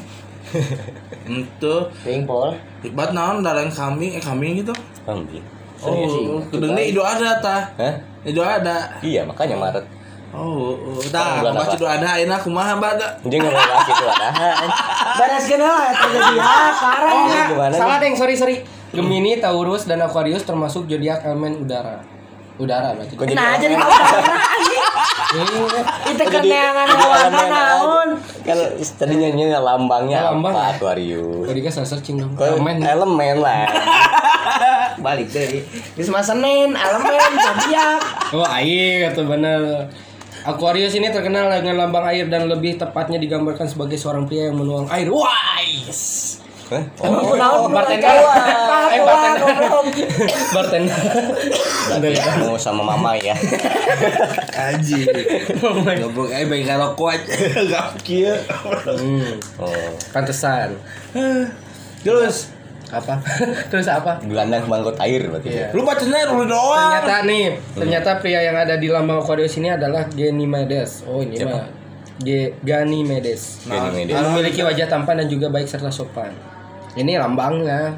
Itu ting pol. Iqbat naon darang kambing eh kambing gitu. Kambing. Sih. Oh, kedengnya Idul Adha tah. Hah? Idul Adha. Iya, makanya Maret. Oh, oh, Bulan pas apa? Idul Adha ayeuna kumaha bada. Dia nggak mau bahas itu ada. Baras kenal terjadi ya, Oh parah. enggak, gimana salah deng, sorry sorry. Gemini, Taurus, dan Aquarius termasuk zodiak elemen udara. Udara berarti. Jadi Nah, jadi elemen? Iya. Itu keneangan warna naon. Kan tadinya lambangnya Lambang apa? Aquarius. Tadi kan searching dong. Elemen. elemen lah. Balik deh. Di semua Senin, elemen, zodiak. Oh air itu bener. Aquarius ini terkenal dengan lambang air dan lebih tepatnya digambarkan sebagai seorang pria yang menuang air. Wise. Hah? Oh, naon bartender. Eh, bartender. Bartender. Ya. Mau sama mama ya. Aji. Goblok eh baik ngarokok aja. Enggak kieu. Hmm, Oh, pantesan. Terus Apa? Terus apa? gelandang mangkot air berarti. Iya. ya. lu bacanya lu doang. Ternyata nih, ternyata pria yang ada di lambang Aquarius ini adalah Ganymedes. Oh, ini mah Ganymedes. Ganymedes. Yang memiliki wajah tampan dan juga baik serta sopan. Ini lambangnya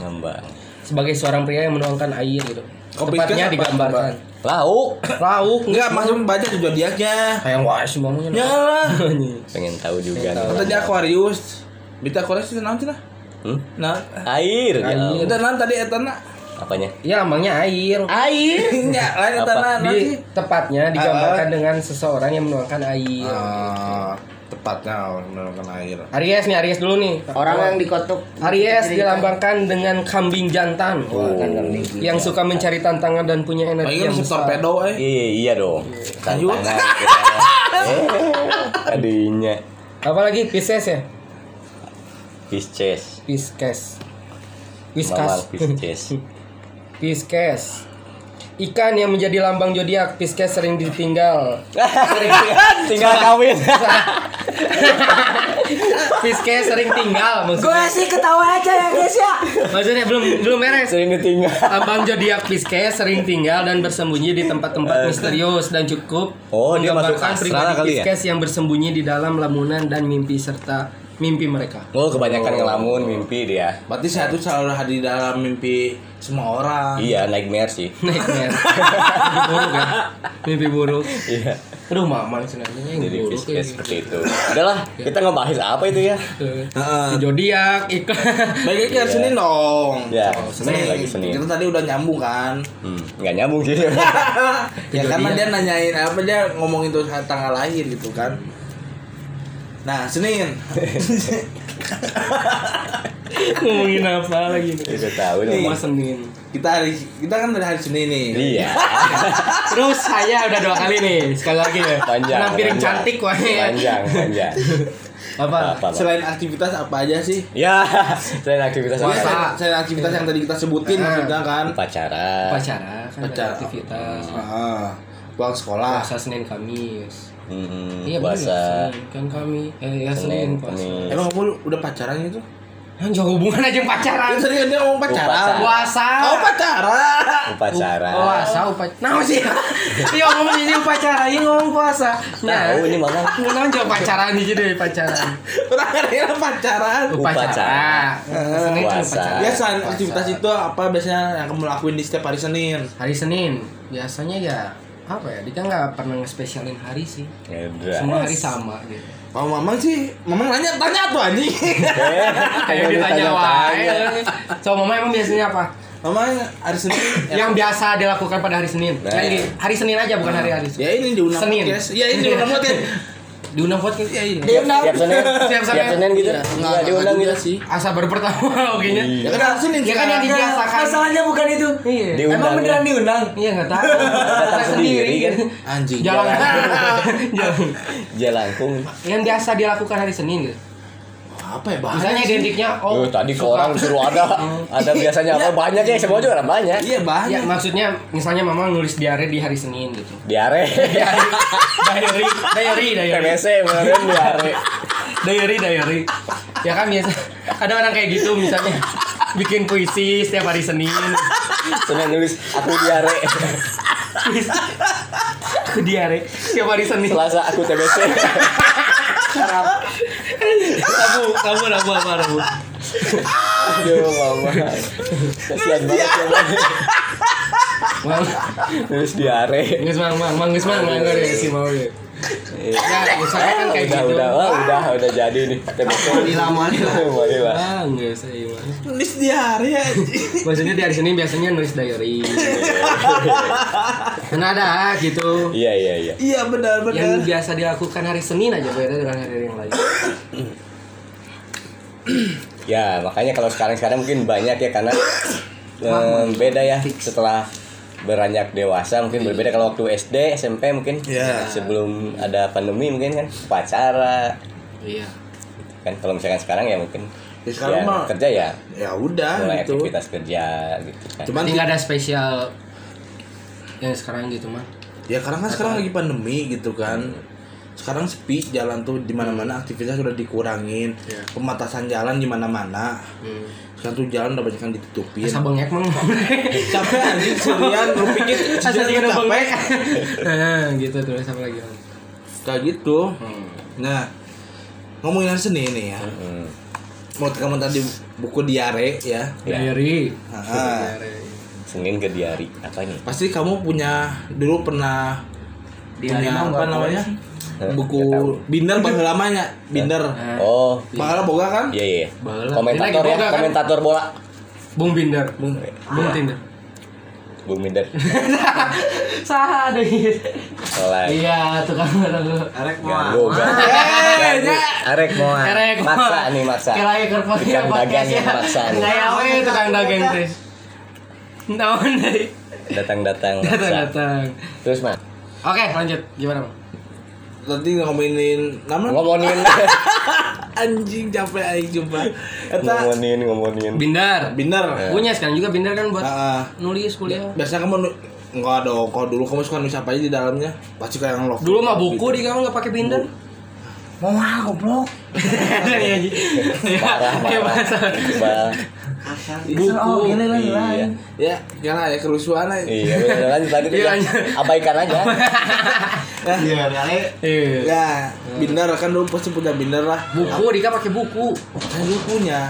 Ngambang. sebagai seorang pria yang menuangkan air gitu. Oh, Tepatnya digambarkan. Lauk. Lauk Enggak, maksudnya baca tuh zodiaknya. Kayak wah semuanya. Ya lah. Pengen tahu juga. Pengen nih. Katanya Aquarius. Bita Aquarius itu nanti lah. Hmm? Nah, Air. ya. Air. itu nanti tadi etana. Apanya? Iya lambangnya air. Air. Ya, lain etana nanti. Tepatnya digambarkan dengan seseorang yang menuangkan air. Ah, tepatnya menemukan air. Aries nih, Aries dulu nih. Orang yang dikotuk Aries dilambangkan dengan kambing jantan kan kambing. yang suka mencari tantangan dan punya energi kan yang besar. torpedo eh. Iya, iya dong. Lanjut. Tadinya Apalagi Pisces ya? Pisces. Pisces. Pisces. Pisces. Pisces. Ikan yang menjadi lambang zodiak Pisces sering ditinggal. Tinggal kawin. Pisces sering tinggal maksudnya. sih ketawa aja ya guys ya. Maksudnya belum belum beres. Sering ditinggal. Lambang zodiak Pisces sering tinggal dan bersembunyi di tempat-tempat misterius dan cukup Oh, dia masuk pribadi kali ya? Pisces yang bersembunyi di dalam lamunan dan mimpi serta mimpi mereka. Oh, kebanyakan ngelamun mimpi dia. Berarti saya tuh selalu hadir dalam mimpi semua orang. Iya, nightmare sih. Nightmare. mimpi buruk ya. Mimpi buruk. Iya. Aduh, mamang sebenarnya yang Jadi buruk. Pisces ya. seperti itu. Udahlah, kita ngebahas apa itu ya? Tuh. Heeh. Zodiak, ikan. Baik lagi hari Senin dong. Ya, Senin Senin lagi Senin. Kita tadi udah nyambung kan. Hmm, nggak nyambung sih. ya karena dia nanyain apa dia ngomongin tuh tanggal lahir gitu kan. Nah, Senin. Ngomongin apa lagi nih? Udah tahu dong. Rumah Senin. kita hari kita kan dari hari Senin nih. Iya. Terus saya udah dua kali nih, sekali lagi ya. Panjang. Panjang. cantik wah ya. Panjang, panjang. Apa? Apa, Pak? Selain aktivitas apa aja sih? Ya, selain aktivitas apa? Selain, selain aktivitas yang tadi kita sebutin Ah. maksudnya kan. Upacara. Upacara kan ada Upacara. aktivitas. Ah, pulang sekolah. Puasa Senin Kamis. Hmm, Iya bener, puasa. Senin kan kami. Eh ya Senin, Senin puasa. Emang kamu udah pacaran gitu? Yang jauh hubungan aja yang pacaran. Kan tadi kan dia ngomong pacaran. Puasa. Oh, pacaran. Upacara. Puasa upacara. Nah sih. Iya ngomong ini upacara, ini ngomong puasa. Nah, Tahu ini mana? Ngomong jauh pacaran aja deh pacaran. Orang ada pacaran. Upacara. Senin kan Puasa. Ya selain aktivitas itu apa biasanya yang kamu lakuin di setiap hari Senin? Hari Senin biasanya ya apa ya? Dia nggak pernah ngespesialin hari sih. Ya udah. Semua hari sama gitu. Kalau mamang sih, mamang nanya tanya tuh anjing. Kayak ditanya wae. So mama emang biasanya apa? mamang hari Senin. Yang biasa dilakukan pada hari Senin. Nah. Di hari Senin aja bukan hari hari. ya ini diundang Senin. podcast. Ya ini diundang podcast. Diundang podcast. Ya ini. Tiap, tiap Senin, Tiap Senin. tiap Senin gitu. Iya, Enggak diundang gitu. sih. Asa baru pertama oke nya. Ya kan Senin. Ya kan yang dibiasakan. Masalahnya bukan itu. Iya. Diundang. Emang beneran diundang? Iya nggak tahu. Datang sendiri kan. Anjing. Jalan. Jalan. Jalangkung. Yang biasa dilakukan hari Senin gitu. Apa ya bahaya Misalnya sih? identiknya Oh, oh tadi ke orang suruh ada. Ada biasanya apa banyak ya semua juga banyak. Iya Ya banyak. maksudnya misalnya mama nulis diare di hari Senin gitu. Diare. diary, diary, diary, PBC kemarin diare. diary, diary. Ya kan biasa ada orang kayak gitu misalnya bikin puisi setiap hari Senin. Senin nulis aku diare. Aku diare setiap hari Senin. Selasa aku TBC. Rabu, Rabu, Rabu apa Rabu? Aduh, mama. Kasihan banget ya, Bang. Mang, Nulis diare. geus mang, mang, mang, geus mang, mang, ya si mau ya. Ya, misalnya kan kayak udah, gitu. udah, wah, udah, udah jadi nih. Manila, Manila. Manila. Ah, enggak saya mah. Nulis di hari ya. Maksudnya di hari Senin biasanya nulis diary. Karena ada gitu. Iya, iya, iya. Iya benar benar. Yang biasa dilakukan hari Senin aja beda dengan hari yang lain. Ya, makanya kalau sekarang-sekarang mungkin banyak ya karena em, beda ya setelah beranjak dewasa mungkin berbeda kalau waktu SD, SMP mungkin Ya. sebelum ada pandemi mungkin kan pacara Iya. kan kalau misalkan sekarang ya mungkin Ya, sekarang ya, mah- kerja ya Ya udah mulai gitu. aktivitas kerja gitu kan. Cuman nggak ada spesial yang sekarang gitu mah. ya karena kan sekarang lagi pandemi gitu kan. Sekarang sepi jalan tuh di mana-mana aktivitas sudah dikurangin. Iya. Pembatasan jalan di mana-mana. Hmm. Sekarang tuh jalan udah banyak yang ditutupin. Asa bengek mang. Capek anjing serian lu pikir juga capek. Nah, gitu terus apa lagi? Kayak gitu. Hmm. Nah, ngomongin hari Senin nih ya. Hmm. Menurut kamu tadi buku diare ya. Ya. Diary. Ah, Senin ke diari apa ini pasti kamu punya dulu pernah Diari punya apa namanya? Eh, Buku binder lamanya, binder. Nah, oh Bangala boga kan? iya iya Bahala. komentator ya kan? komentator bola Bung Binder. Bung. Bung Tinder. Bung Minder. Saha deh. Iya, tukang. Arek mau. ganggu. Ganggu. Arek mau. Erek Maksa nih maksa. Kira keur pakai Tukang dagang yang maksa nih. Kayak we tukang dagang teh. Naon deui? Datang-datang maksa. Datang-datang. Terus mah Oke, lanjut. Gimana, Bang? Nanti ngomongin nama ngomongin anjing capek aing jumpa. Eta ngomongin ngomongin. Bindar. bener. Punya sekarang juga Bindar kan buat ah. nulis kuliah. biasanya kamu Enggak dong, kalau dulu kamu suka nulis apa aja di dalamnya? Pasti kayak yang love. Dulu mah buku di kamu nggak pakai binder. Mau ah goblok. Iya, iya. Parah, Iya. Buku. Oh, gini lah Iya. Ya, kira ya kerusuhan aja. Iya, bener lanjut lanjut. Iya, Ya, lanjut. Abaikan aja. Iya, kali. Iya. Ya, binder kan dulu pasti punya binder lah. Buku Dika pakai buku. Kan dulu punya.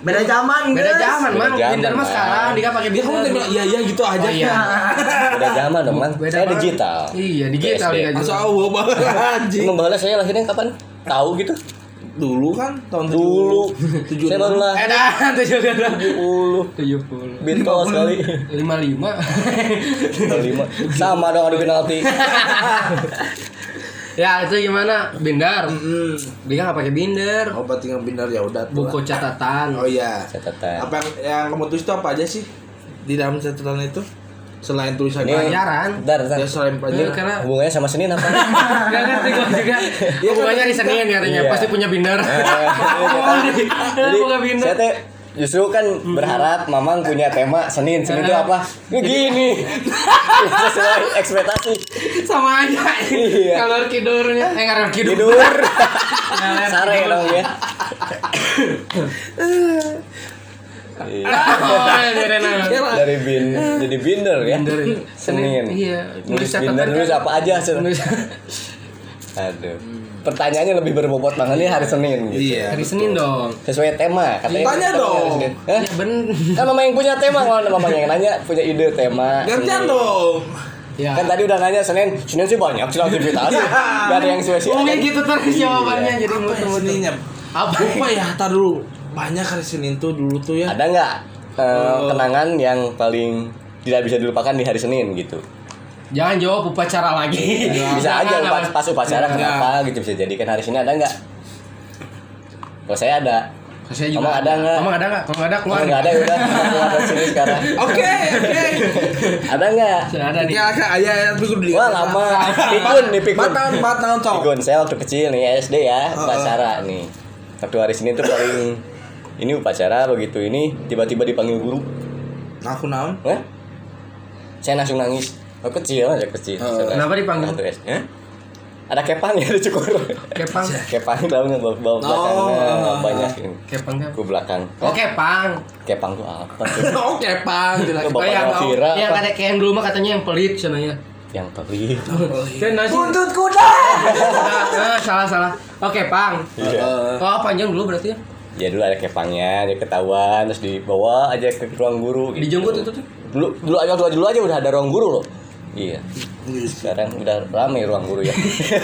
Beda zaman, Beda guys. zaman, Beda zaman, Binder mah Mang. sekarang Dika pakai Dia kamu binder. bilang iya iya gitu aja. Oh, iya. Udah zaman dong, Man. Beda Saya banget. digital. Iya, digital SD. Dika juga. Masa Allah banget anjing. Membalas saya lahirnya kapan? Tahu gitu? Dulu kan tahun Dulu. tujuh Saya baru Eh, lahir. dah, tujuh puluh. 70. 70. Bintol sekali. lima lima Lima. Sama dong adu penalti. ya itu gimana binder Hmm. Dika nggak pakai binder Oh, berarti binder ya udah. buku catatan Oh iya. Catatan. Apa yang, yang kamu tulis itu apa aja sih? Di dalam catatan itu? Selain tulisan Ini pelajaran Bentar, bentar. Ya selain pelajaran. karena Hubungannya sama Senin apa? Gak ngerti gue juga Hubungannya hari Senin katanya Iya. Pasti punya binder Jadi Jadi bukan binder saya teh justru kan berharap Mamang punya tema Senin. Senin itu apa? Ini gini. Sesuai ekspektasi. Sama aja Iya. Kalor kidurnya Eh kidur Tidur. Ngalir Sare tidur. dong ya. Iya. Oh iya nah. Dari bin jadi binder ya. Binder. Senin. Iya Nulis binder kan. nulis apa aja. Nulis Aduh. Pertanyaannya lebih berbobot banget nih hari Senin gitu. Iya. Hari Senin dong Sesuai tema katanya. Tanya dong. hari Senin. Hah? Ya bener Kan mama yang punya tema kalau mama yang nanya punya ide tema. Gantian dong. Ya Kan tadi udah nanya Senin, Senin sih banyak sih aktivitas. Gak ada yang spesial. Mungkin kan? gitu terus jawabannya Iya. Jadi ya muter-muter Seninnya? Apa Lupa ya, tar dulu. Banyak hari Senin tuh dulu tuh ya. Ada nggak eh, Oh. kenangan yang paling tidak bisa dilupakan di hari Senin gitu? Jangan jawab upacara lagi Bisa aja pas, pas upacara Iya. kenapa gitu bisa jadi kan hari Senin ada nggak? Kalau saya ada. Saya juga Emang ada nggak? Emang ada nggak? Kalau nggak ada Kalau keluar nggak ada ya udah keluar dari sini sekarang. Oke, oke. Ada nggak? Sudah ada nih Ya, kan ayah ya, tapi gue Wah lama. Pikun nih pikun. Empat tahun, empat tahun cok. Pikun, saya waktu kecil nih SD ya, upacara nih. Waktu hari Senin tuh paling ini upacara begitu ini tiba-tiba dipanggil guru. Aku naon? Hah? Saya langsung nangis. Oh, kecil aja kecil. Oh. Saya Kenapa dipanggil? Satu. Hah? Ada kepang ya di cukur. Kepang kepang tahu nggak bawa bawa belakangnya Oh. banyak ini. Kepang Ke belakang. Oh kepang Kepang tuh apa Oh bapaknya yang Vira yang ada kayak yang dulu mah katanya yang pelit sana ya Yang pelit. Nasi Buntut kuda. Ah, salah salah Oke pang Iya. Oh panjang dulu berarti ya Ya dulu ada kepangnya, dia ketahuan terus dibawa aja ke ruang guru. gitu. Dijemput itu tuh Dulu dulu aja dulu, dulu aja udah ada ruang guru loh. Iya. Sekarang udah rame ruang guru ya.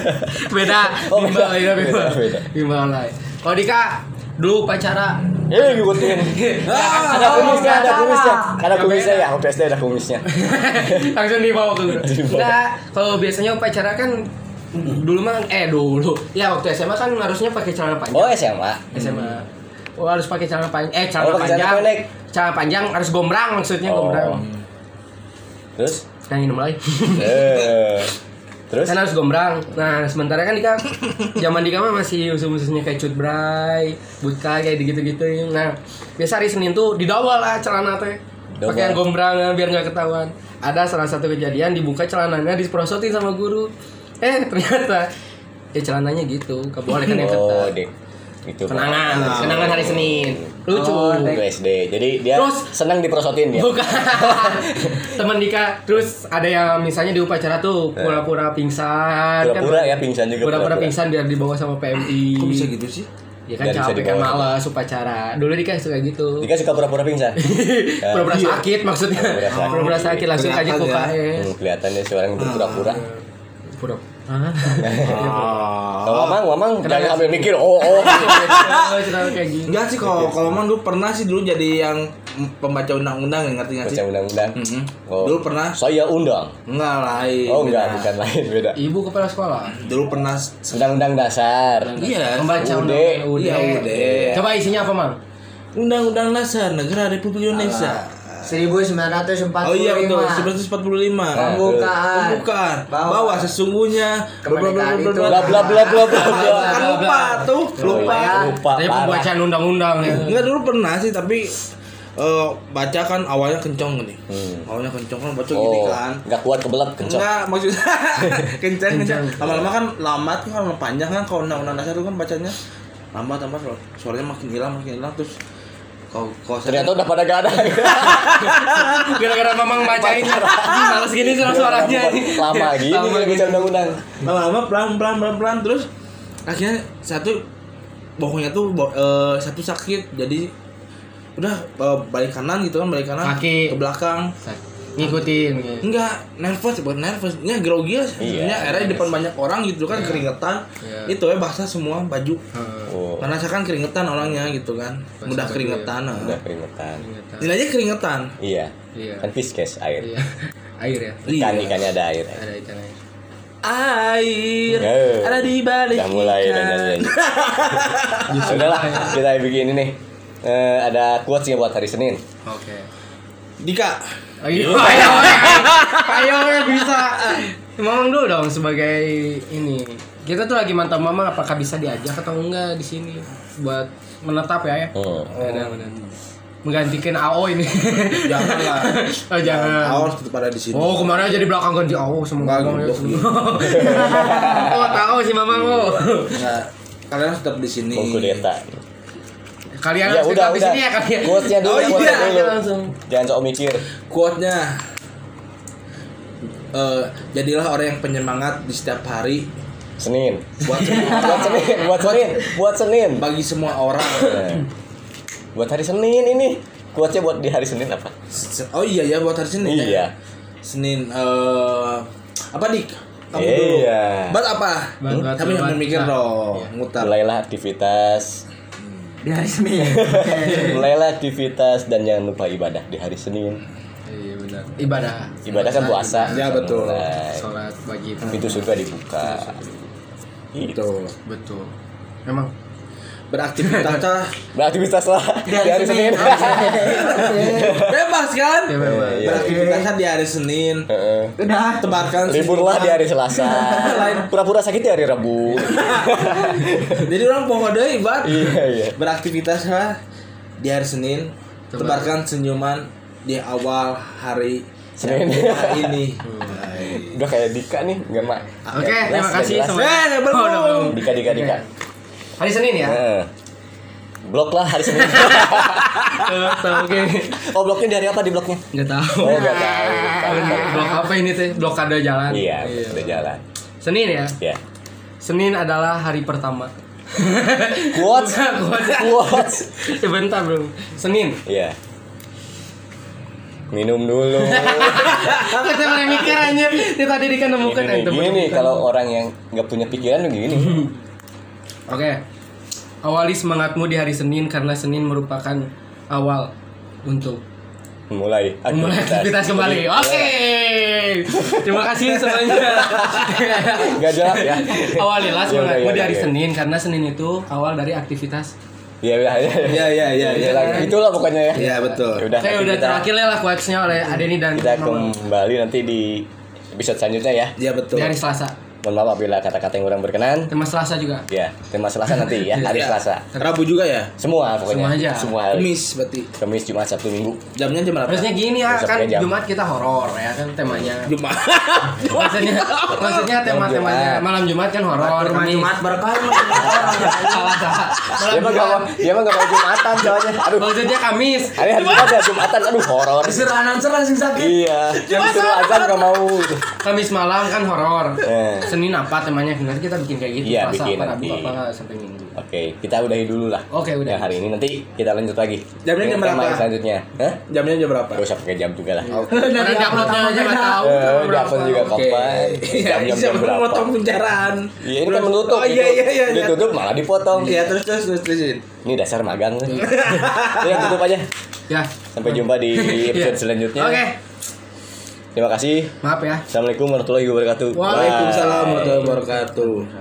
Beda Oh, beda. Beda, beda. Bimbel lain Kalau Dika Dulu pacara Eh ngikutin. Ah, ada kumisnya, ada beda. kumisnya. Ada Ya, kumisnya beda. ya, waktu SD ada kumisnya. Langsung dibawa ke guru. Enggak Kalau biasanya pacara kan Dulu mah Eh dulu Ya waktu SMA kan harusnya pakai celana panjang Oh SMA. SMA Oh harus pakai celana panjang. Eh celana Oh, panjang. pendek. Celana panjang harus gombrang maksudnya Oh. gombrang. Terus? Nah minum lagi. Eh. Terus? kan harus gombrang. Nah sementara kan Dika zaman Dika mah masih usus-ususnya kayak cut bray butka kayak gitu gitu nah biasa hari Senin tuh didawal lah celana teh. Pakai yang gombrang eh, biar nggak ketahuan. Ada salah satu kejadian dibuka celananya diprosotin sama guru. Eh ternyata ya celananya gitu. Gak boleh kan yang Oh, ketat dek. Itu. kenangan Pak. kenangan hari Senin lucu Oh. Itu SD. Jadi dia Terus- senang diprosotin dia. Bukan Temen Dika Terus ada yang misalnya di upacara tuh Pura-pura pingsan kan Pura-pura ya pingsan juga. pura-pura pingsan biar dibawa sama PMI. Kok bisa gitu sih? Ya kan bisa capek kan malas upacara. Dulu dia suka gitu. Dika suka pura-pura pingsan. Ya. Pura-pura sakit maksudnya. Pura-pura sakit. Pura-pura sakit langsung aja ke Kelihatan ya. UKS. Hmm, kelihatan deh seorang berpura-pura. Pura Ah. Kalau Mamang, Mamang jangan ambil mikir. Oh, oh. Oh. Enggak sih kalau kalau emang dulu pernah sih dulu jadi yang pembaca undang-undang ya, ngerti nggak sih? Baca undang-undang. Mm-mm. Oh. Dulu pernah Saya undang. enggak lain. Oh beda. enggak, bukan lain beda. Ibu kepala sekolah. Dulu pernah Undang-undang dasar. Iya, Membaca UD. undang-undang Iya, UD. Coba isinya apa, Mang? Undang-Undang Dasar Negara Republik Indonesia. 1945. Oh iya betul, 1945. Pembukaan. Pembukaan. Bahwa- Bahwa sesungguhnya Kemerdekaan itu Bla bla bla bla bla. Kan lupa tuh, lupa. Lupa. Tapi pembacaan undang-undang ya. Enggak dulu pernah sih tapi eh, baca kan awalnya kencong nih. Hmm. Awalnya kencong kan baca gini Oh, kan. enggak kuat kebelet kencok. Enggak, maksudnya kencang kencang. Lama-lama kan lama kan kalau panjang kan kalau undang-undang dasar itu kan bacanya lama tambah suaranya makin hilang makin hilang terus kalau saya- Ternyata udah pada gak ada. Gara-gara mamang bacain. Ih, Males gini suara suaranya ini. Lama gini Lama gitu. undang-undang. lama-lama pelan pelan pelan pelan terus akhirnya satu bohongnya tuh bo- eh, satu sakit jadi udah eh, balik kanan gitu kan balik kanan Kaki. ke belakang Ngikutin gitu. enggak nervous bukan nervous grogi lah sebenarnya Iya. akhirnya di depan banyak orang gitu kan keringetan Iya. itu ya basah semua baju Oh, karena saya kan keringetan orangnya gitu kan mudah keringetan nah. udah keringetan. nilainya keringetan Iya. Iya. Kan fiskes air. Iya. Air ya. Ikan Iya. ikannya ada air. Ada ikan air. air Eh. ada di balik Udah mulai ikan. nyanyi. Udahlah, kita bikin ini nih. Eh, ada quotes ya buat hari Senin. Oke. Dika Ayo, ayo, ayo, ayo bisa. Mamang dulu dong sebagai ini. Kita tuh lagi mantap mamang apakah bisa diajak atau enggak di sini buat menetap ya ya. Hmm. Ada, benar. Menggantikan AO ini. jangan lah oh, jangan. Awas tetap ada di sini Oh ke mana jadi belakang ganti AO Enggak, mamang ya. oh tahu si mamang oh. Nggak, kalian harus tetap di sini. Kudeta. Kalian Ya harus udah tetap di udah. sini ya kalian. Quotesnya dulu, Oh, quotesnya iya. dulu. Langsung. Jangan sok mikir. Quote-nya eh, jadilah orang yang penyemangat di setiap hari Senin. buat semua Buat Senin, buat Senin, buat Senin. bagi semua orang. Nah, buat hari Senin ini. Quotesnya buat di hari Senin apa? Oh iya ya buat hari Senin. ya. Iya. Senin eh apa dik? Kamu dulu. Iya. Buat apa? Buat- Tapi jangan mikir dong, Iya. ngutar. Mulailah aktivitas. Di hari Senin. Mulailah aktivitas dan jangan lupa ibadah di hari Senin. Iya benar. Ibadah. Ibadah kan puasa. Ya, betul. Mulai. Sholat wajib. Pintu surga dibuka. Betul. Betul. Memang Beraktivitas ah. Beraktivitas lah di hari Senin. bebas kan? Ya, bebas. Iya. Beraktivitas di hari Senin. Heeh. Udah. Tebarkan Liburlah di hari Selasa. Pura-pura sakit di hari Rabu. Jadi orang poho deui, Bat. iya iya. beraktivitas lah di hari Senin Tebar- tebarkan senyuman di awal hari Senin. ini Udah kayak Dika nih, enggak mak. Oke, terima kasih semua. Eh, belum. Oh, belum. Dika Dika Dika. Hari Senin ya? Blok lah hari Senin. Oke. oh bloknya dari apa di bloknya? Enggak tahu. Oh enggak tahu. Tahu. Blok apa ini teh? Blokade jalan. Iya, udah jalan. Senin ya? Ya. Senin adalah hari pertama. Quotes. Quotes. Quotes. Ya bentar, Bro. Senin. Iya. Minum dulu. Kita mulai mikir aja. Tadi dia kan ente gini nih menemukan. kalau orang yang nggak punya pikiran tuh gini. Oke. Awali semangatmu di hari Senin karena Senin merupakan awal untuk Mulai memulai aktivitas kembali. Oke. Terima kasih semuanya. Gak jelas ya. Awalilah Ya udah, semangatmu ya di hari udah, ya. Senin karena Senin itu awal dari aktivitas. Iya iya iya. ya ya ya Iya ya lagi. Itulah pokoknya ya. ya betul Ya udah. Nanti udah terakhir lah quotes-nya oleh Adeni dan Kita Mama. kembali nanti di episode selanjutnya ya. ya betul hari Selasa. Mohon maaf apabila kata-kata yang kurang berkenan. Tema Selasa juga. Ya, tema Selasa nanti ya, hari Ya. Selasa. Rabu juga ya Semua pokoknya. Semua aja. Semua hari. Kamis berarti Kamis, Jumat, Sabtu, Minggu. jamnya jam berapa Terusnya gini ya Besok kan ya jam. Jumat kita horor ya kan temanya. Jumat maksudnya maksudnya tema-temanya Jumat. malam Jumat kan horor. Kamis. Jumat berkah. Dia mah gak mau, Jumat. dia mah gak mau Jumatan soalnya. Aduh, Maksudnya Kamis. hari hari Jumat ya Jumatan, aduh horor. Disuruh announcer langsung sakit. Iya, yang disuruh azan gak mau. Kamis malam kan horor. Senin apa temanya nanti kita bikin kayak gitu. Iya, bikin apa, Rabu nanti. apa sampai Minggu. Oke, kita udahi dulu lah. Oke, udah. Ya, hari ini nanti kita lanjut lagi. Jamnya jam berapa? selanjutnya. Hah? Jamnya jam berapa? Gak usah pakai jam juga lah. Karena di uploadnya aja nggak tahu. Eh, jam upload juga Oke. kapan? Iya, jam siapa berapa? motong penjaraan. Iya, ini kan menutup. Oh iya gitu. iya iya. iya. Ditutup malah dipotong. Iya, terus terus terus terusin. Ini dasar magang. ya, tutup aja. Ya. Sampai jumpa di episode Iya. selanjutnya. Oke. Terima kasih. Maaf ya. Assalamualaikum warahmatullahi wabarakatuh. Waalaikumsalam. Waalaikumsalam warahmatullahi wabarakatuh.